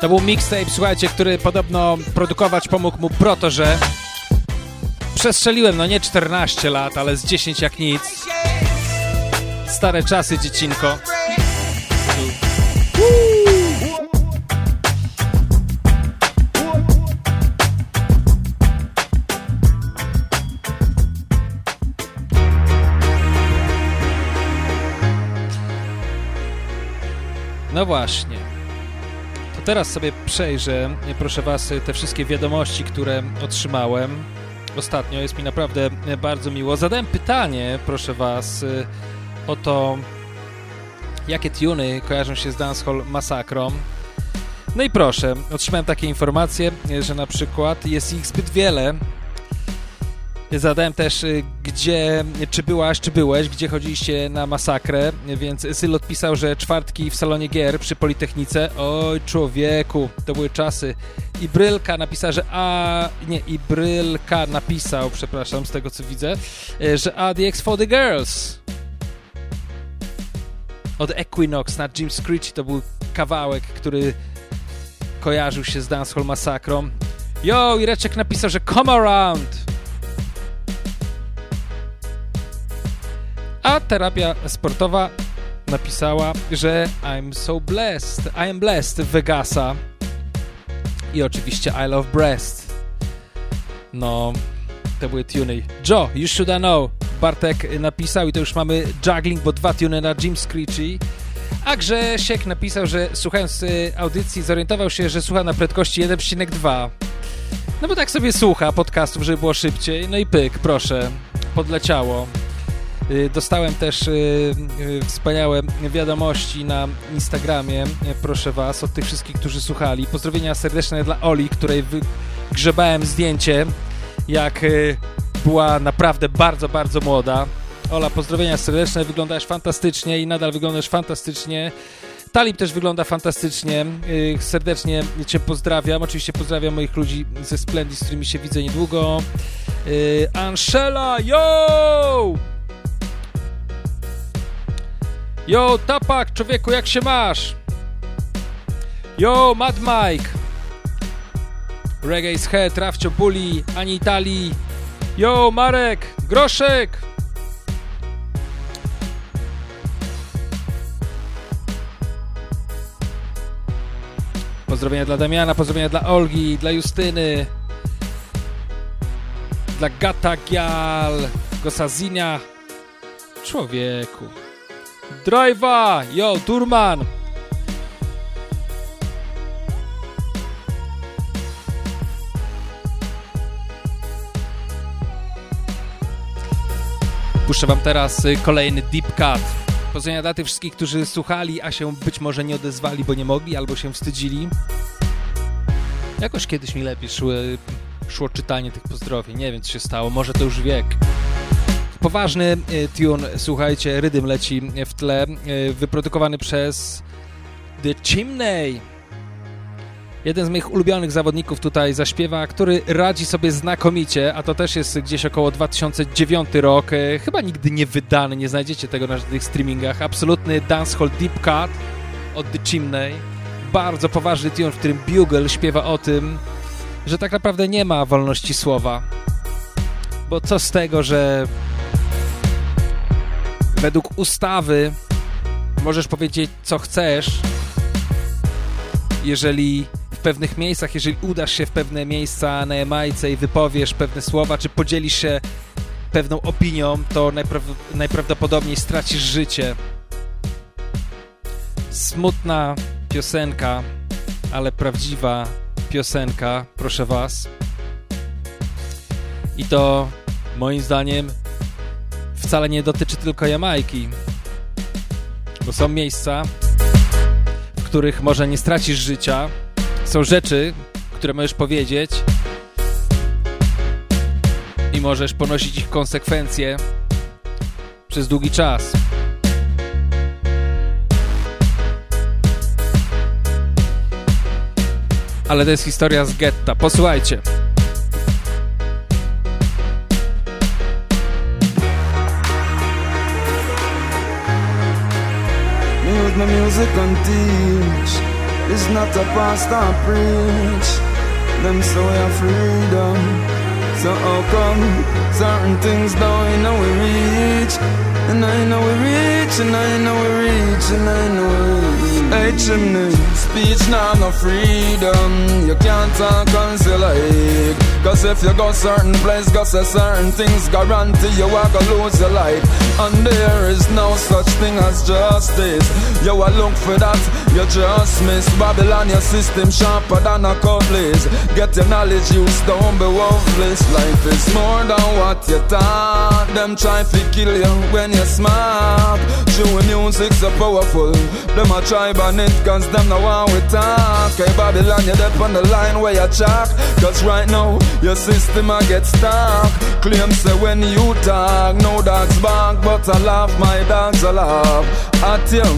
Speaker 1: To był mixtape, słuchajcie, który podobno produkować pomógł mu Protoże. Przestrzeliłem, no nie 14 lat, ale z 10 jak nic. Stare czasy, dziecinko. No właśnie. To teraz sobie przejrzę, proszę Was, te wszystkie wiadomości, które otrzymałem. Ostatnio jest mi naprawdę bardzo miło. Zadałem pytanie, proszę Was, o to, jakie tuny kojarzą się z Dancehall Masakrą. No i proszę, otrzymałem takie informacje, że na przykład jest ich zbyt wiele. Zadałem też, y, gdzie, czy byłaś, czy byłeś, gdzie chodziliście na masakrę, więc Syl odpisał, że czwartki w salonie gier przy Politechnice. Oj, człowieku, to były czasy. I Brylka napisał, że a... nie, i Brylka napisał, przepraszam, z tego co widzę, y, że ADX for the Girls. Od Equinox na Jim Screech to był kawałek, który kojarzył się z Dancehall Masakrą. Yo, Ireczek napisał, że come around. A terapia sportowa napisała, że I'm so blessed, I am blessed Vegasa i oczywiście I love breast. No, to były tuny. Joe, you should know. Bartek napisał i to już mamy juggling, bo dwa tuny na Jim Screechy. A Grzesiek napisał, że słuchając y, audycji zorientował się, że słucha na prędkości 1,2. No bo tak sobie słucha podcastów, żeby było szybciej. No i pyk, proszę, podleciało. Y, Dostałem też y, y, wspaniałe wiadomości na Instagramie, proszę Was, od tych wszystkich, którzy słuchali. Pozdrowienia serdeczne dla Oli, której wygrzebałem zdjęcie, jak była naprawdę bardzo, bardzo młoda. Ola, pozdrowienia serdeczne, wyglądasz fantastycznie i nadal wyglądasz fantastycznie. Talib też wygląda fantastycznie. Serdecznie Cię pozdrawiam. Oczywiście pozdrawiam moich ludzi ze Splendid, z którymi się widzę niedługo. Anshela, yo! Yo, Tapak, człowieku, jak się masz? Yo, Mad Mike. Reggae's Head, Rafcio Bully, Ani Italii. Yo, Marek, Groszek. Pozdrowienia dla Damiana, pozdrowienia dla Olgi, dla Justyny, dla Gata Gial, Gosazinia. Człowieku. Drive'a! Yo, Turman! Puszczę wam teraz y, kolejny Deep Cut. Pozdrowienia dla tych wszystkich, którzy słuchali, a się być może nie odezwali, bo nie mogli, albo się wstydzili. Jakoś kiedyś mi lepiej szły, szło czytanie tych pozdrowień. Nie wiem, co się stało. Może to już wiek. Poważny y, tune, słuchajcie, rydym leci w tle, y, wyprodukowany przez The Chimney. Jeden z moich ulubionych zawodników tutaj zaśpiewa, który radzi sobie znakomicie, a to też jest gdzieś około 2009 rok. E, chyba nigdy nie wydany, nie znajdziecie tego na żadnych streamingach. Absolutny dancehall deep cut od The Chimney. Bardzo poważny tune, w którym Bugle śpiewa o tym, że tak naprawdę nie ma wolności słowa. Bo co z tego, że według ustawy możesz powiedzieć co chcesz, jeżeli pewnych miejscach, jeżeli udasz się w pewne miejsca na Jamajce i wypowiesz pewne słowa, czy podzielisz się pewną opinią, to najpraw najprawdopodobniej stracisz życie. Smutna piosenka, ale prawdziwa piosenka, proszę was. I to moim zdaniem wcale nie dotyczy tylko Jamajki, bo są miejsca, w których może nie stracisz życia, są rzeczy, które możesz powiedzieć i możesz ponosić ich konsekwencje przez długi czas. Ale to jest historia z getta. Posłuchajcie.
Speaker 18: My music and teach It's not a pastor preach. Them we have freedom. So how come certain things don't know we reach? And I know we reach, and I know we reach, and I know we reach. Hey chimney, speech now no freedom. You can't talk until I Cause if you go certain place, go say certain things, guarantee you are gonna lose your life. And there is no such thing as justice. You will look for that, you just miss Babylon, your system sharper than a cutlass. Get your knowledge, you don't be worthless. Life is more than what you thought. Them try to kill you when you're smart. True music so powerful. Them a try ban it, cause them no one we talk. Hey Babylon, you're up on the line where you chalk. Cause right now, your system I get stuck. Claim say when you talk, no dogs bark, but I laugh, my dogs I laugh at you.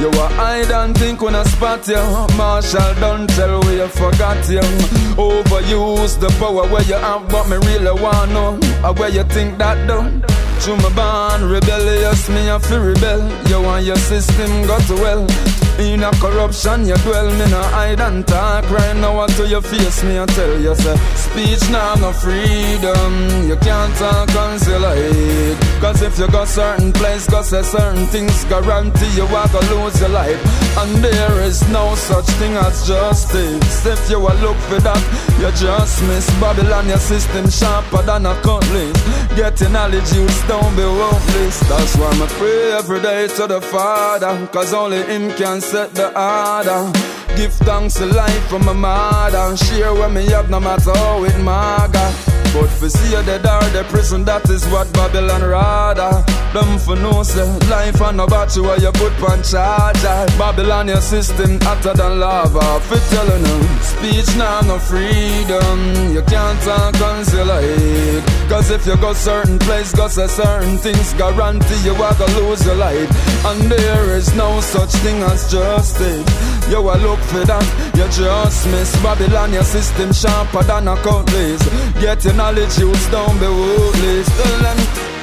Speaker 18: You are hide and think when I spot you. Marshall don't tell where you forgot you. Overuse the power where you have, but me really wanna know uh, where you think that done. Through my born rebellious, me have to rebel. You want your system got to well. In a corruption you dwell, me no hide and talk. Right now until you face? Me I tell you say Speech now no freedom. You can't talk until I Cause if you go certain place, go say certain things Guarantee you are gonna lose your life. And there is no such thing as justice. If you a look for that, you just miss. Babylon, your system sharper than a cutlass. Getting you don't be worthless. That's why I pray every day to the Father Cause only Him can set the order. Give thanks to life from my mother. Share what me have, no matter how it maga. But for see you dead or the prison, that is what Babylon rather. Them for no say life and no battery where you put on charge. Babylon your system hotter than lava. For telling them speech now no freedom. You can't talk hate. Cause if you go certain place, go say certain things, guarantee you are gonna lose your life. And there is no such thing as justice. You a look for that, you just miss Babylon, your system sharper than a cutlass. Getting knowledge, youths don't be worthless. Tell them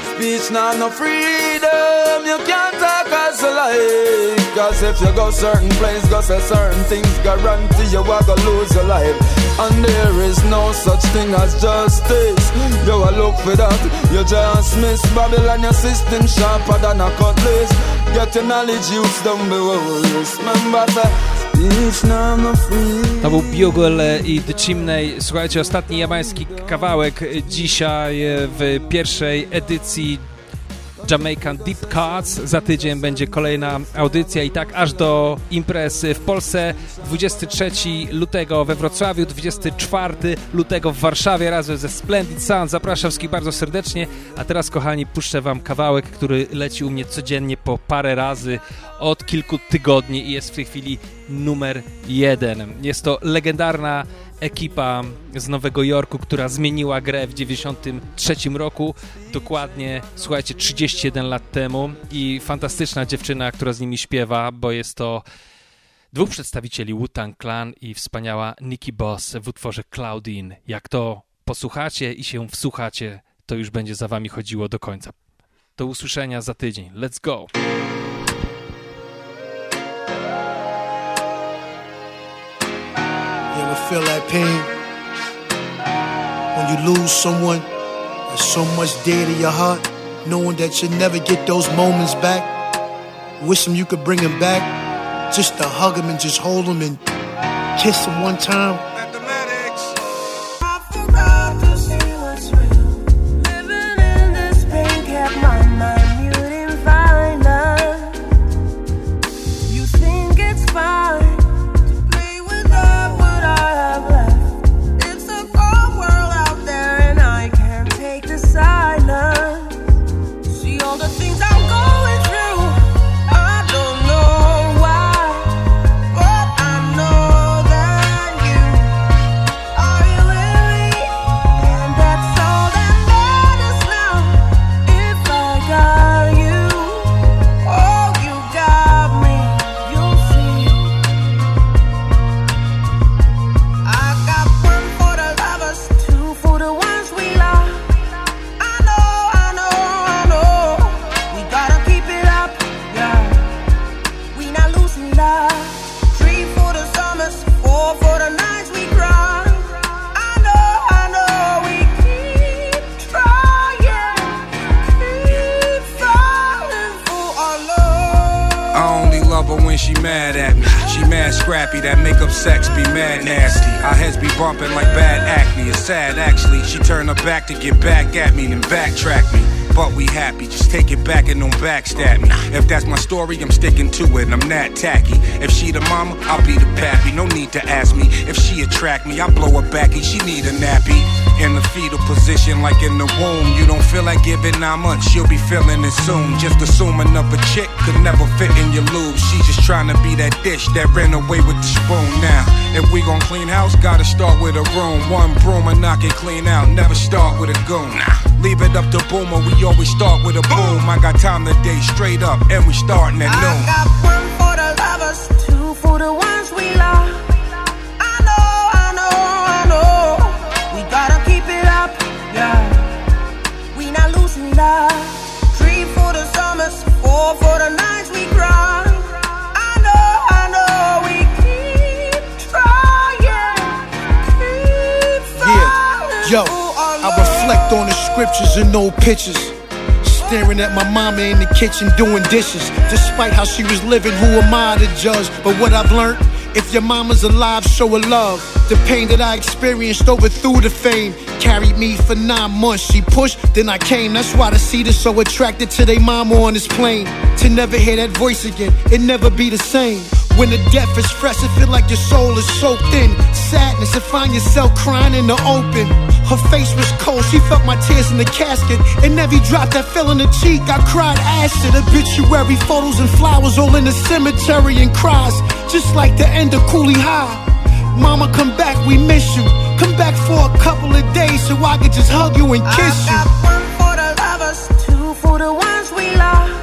Speaker 18: speech now no freedom. You can't talk as you like. Cause if you go certain place, go say certain things, guarantee you are gonna lose your life. And there is no such thing as justice. You a look for that, you just miss Babylon, your system sharper than a cutlass. Get your knowledge, youths don't be worthless. Remember that.
Speaker 1: To był Bugle i The Chimney. Słuchajcie, ostatni jamański kawałek dzisiaj w pierwszej edycji Jamaican Deep Cuts. Za tydzień będzie kolejna audycja i tak aż do imprez w Polsce. 23 lutego we Wrocławiu, 24 lutego w Warszawie razem ze Splendid Sound. Zapraszam wszystkich bardzo serdecznie. A teraz, kochani, puszczę wam kawałek, który leci u mnie codziennie po parę razy od kilku tygodni i jest w tej chwili numer jeden. Jest to legendarna ekipa z Nowego Jorku, która zmieniła grę w 93 roku, dokładnie, słuchajcie, 31 lat temu i fantastyczna dziewczyna, która z nimi śpiewa, bo jest to dwóch przedstawicieli Wu-Tang Clan i wspaniała Nikki Boss w utworze Cloudin. Jak to posłuchacie i się wsłuchacie, to już będzie za wami chodziło do końca. Do usłyszenia za tydzień. Let's go!
Speaker 19: Ever feel that pain? When you lose someone that's so much dear to your heart, knowing that you'll never get those moments back. Wish them you could bring them back, just to hug them and just hold them and kiss them one time.
Speaker 16: Story, I'm sticking to it. I'm that tacky. If she the mama, I'll be the pappy. No need to ask me if she attract me. I blow her back and she need a nappy. In the fetal position, like in the womb. You don't feel like giving nine months, she'll be feeling it soon. Just assuming up a chick could never fit in your lube. She just trying to be that dish that ran away with the spoon. Now, if we gon' clean house, gotta start with a room. One broom and knock it clean out. Never start with a goon. Leave it up to Boomer, we always start with a boom. I got time today, straight up, and we starting at noon.
Speaker 20: I got one for the lovers, two for the ones we love. I know, I know, I know. We gotta keep it up, yeah. We not losing love. Three for the summers, four for the nights we cry. I know, I know, we keep trying, keep
Speaker 19: Yeah, yo, I reflect on the scriptures and no pictures. Staring at my mama in the kitchen doing dishes. Despite how she was living, who am I to judge? But what I've learned, if your mama's alive, show her love. The pain that I experienced over overthrew the fame. Carried me for nine months. She pushed, then I came. That's why the seed is so attracted to their mama on this plane. To never hear that voice again, it never be the same. When the death is fresh, it feel like your soul is soaked in sadness and find yourself crying in the open. Her face was cold, she felt my tears in the casket. And every drop that fell on the cheek, I cried acid. Obituary photos and flowers all in the cemetery and cries, just like the end of Cooley High. Mama, come back, we miss you. Come back for a couple of days so I can just hug you and kiss I you. I
Speaker 20: got one for the lovers, two for the ones we love.